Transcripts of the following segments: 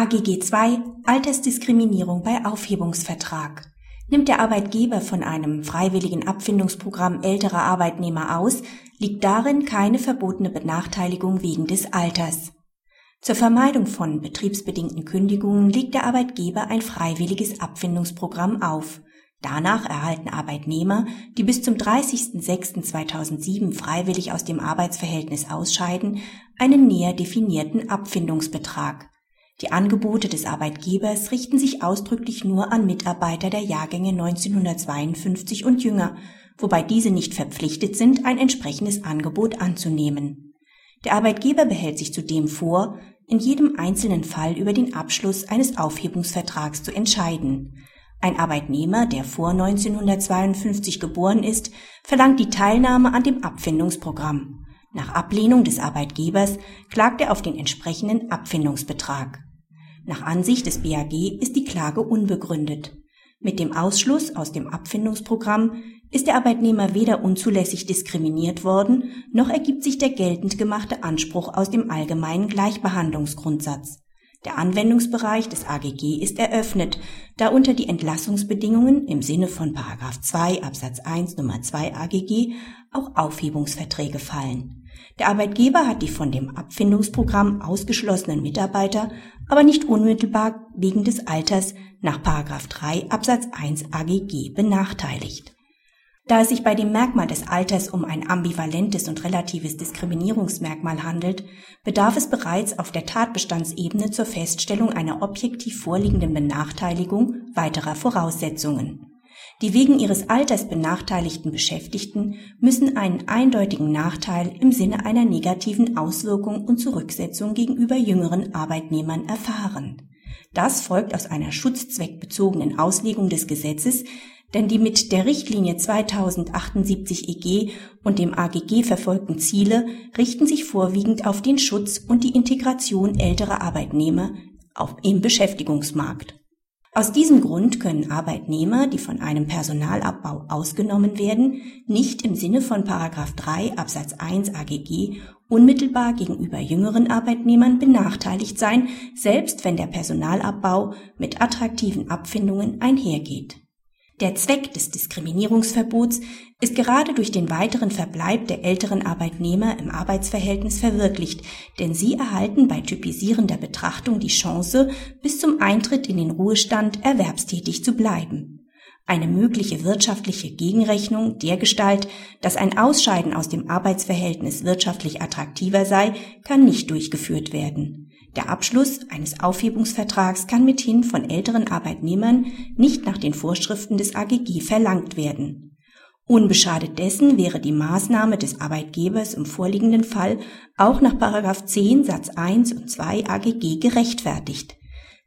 AGG 2 Altersdiskriminierung bei Aufhebungsvertrag. Nimmt der Arbeitgeber von einem freiwilligen Abfindungsprogramm älterer Arbeitnehmer aus, liegt darin keine verbotene Benachteiligung wegen des Alters. Zur Vermeidung von betriebsbedingten Kündigungen legt der Arbeitgeber ein freiwilliges Abfindungsprogramm auf. Danach erhalten Arbeitnehmer, die bis zum 30.06.2007 freiwillig aus dem Arbeitsverhältnis ausscheiden, einen näher definierten Abfindungsbetrag. Die Angebote des Arbeitgebers richten sich ausdrücklich nur an Mitarbeiter der Jahrgänge 1952 und jünger, wobei diese nicht verpflichtet sind, ein entsprechendes Angebot anzunehmen. Der Arbeitgeber behält sich zudem vor, in jedem einzelnen Fall über den Abschluss eines Aufhebungsvertrags zu entscheiden. Ein Arbeitnehmer, der vor 1952 geboren ist, verlangt die Teilnahme an dem Abfindungsprogramm. Nach Ablehnung des Arbeitgebers klagt er auf den entsprechenden Abfindungsbetrag. Nach Ansicht des BAG ist die Klage unbegründet. Mit dem Ausschluss aus dem Abfindungsprogramm ist der Arbeitnehmer weder unzulässig diskriminiert worden, noch ergibt sich der geltend gemachte Anspruch aus dem allgemeinen Gleichbehandlungsgrundsatz. Der Anwendungsbereich des AGG ist eröffnet, da unter die Entlassungsbedingungen im Sinne von 2 Absatz 1 Nummer 2 AGG auch Aufhebungsverträge fallen. Der Arbeitgeber hat die von dem Abfindungsprogramm ausgeschlossenen Mitarbeiter aber nicht unmittelbar wegen des Alters nach 3 Absatz 1 AGG benachteiligt. Da es sich bei dem Merkmal des Alters um ein ambivalentes und relatives Diskriminierungsmerkmal handelt, bedarf es bereits auf der Tatbestandsebene zur Feststellung einer objektiv vorliegenden Benachteiligung weiterer Voraussetzungen. Die wegen ihres Alters benachteiligten Beschäftigten müssen einen eindeutigen Nachteil im Sinne einer negativen Auswirkung und Zurücksetzung gegenüber jüngeren Arbeitnehmern erfahren. Das folgt aus einer schutzzweckbezogenen Auslegung des Gesetzes, denn die mit der Richtlinie 2078 EG und dem AGG verfolgten Ziele richten sich vorwiegend auf den Schutz und die Integration älterer Arbeitnehmer auf, im Beschäftigungsmarkt. Aus diesem Grund können Arbeitnehmer, die von einem Personalabbau ausgenommen werden, nicht im Sinne von 3 Absatz 1 AGG unmittelbar gegenüber jüngeren Arbeitnehmern benachteiligt sein, selbst wenn der Personalabbau mit attraktiven Abfindungen einhergeht. Der Zweck des Diskriminierungsverbots ist gerade durch den weiteren Verbleib der älteren Arbeitnehmer im Arbeitsverhältnis verwirklicht, denn sie erhalten bei typisierender Betrachtung die Chance, bis zum Eintritt in den Ruhestand erwerbstätig zu bleiben. Eine mögliche wirtschaftliche Gegenrechnung dergestalt, dass ein Ausscheiden aus dem Arbeitsverhältnis wirtschaftlich attraktiver sei, kann nicht durchgeführt werden. Der Abschluss eines Aufhebungsvertrags kann mithin von älteren Arbeitnehmern nicht nach den Vorschriften des AGG verlangt werden. Unbeschadet dessen wäre die Maßnahme des Arbeitgebers im vorliegenden Fall auch nach 10 Satz 1 und 2 AGG gerechtfertigt.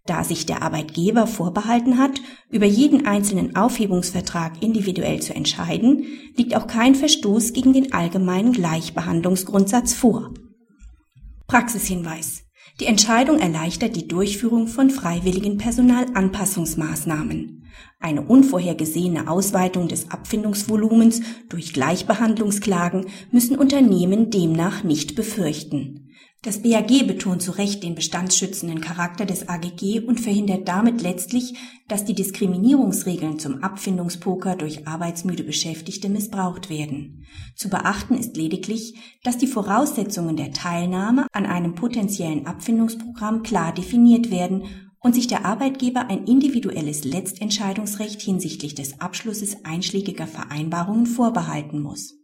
Da sich der Arbeitgeber vorbehalten hat, über jeden einzelnen Aufhebungsvertrag individuell zu entscheiden, liegt auch kein Verstoß gegen den allgemeinen Gleichbehandlungsgrundsatz vor. Praxishinweis die Entscheidung erleichtert die Durchführung von freiwilligen Personalanpassungsmaßnahmen. Eine unvorhergesehene Ausweitung des Abfindungsvolumens durch Gleichbehandlungsklagen müssen Unternehmen demnach nicht befürchten. Das BAG betont zu Recht den bestandsschützenden Charakter des AGG und verhindert damit letztlich, dass die Diskriminierungsregeln zum Abfindungspoker durch arbeitsmüde Beschäftigte missbraucht werden. Zu beachten ist lediglich, dass die Voraussetzungen der Teilnahme an einem potenziellen Abfindungsprogramm klar definiert werden und sich der Arbeitgeber ein individuelles Letztentscheidungsrecht hinsichtlich des Abschlusses einschlägiger Vereinbarungen vorbehalten muss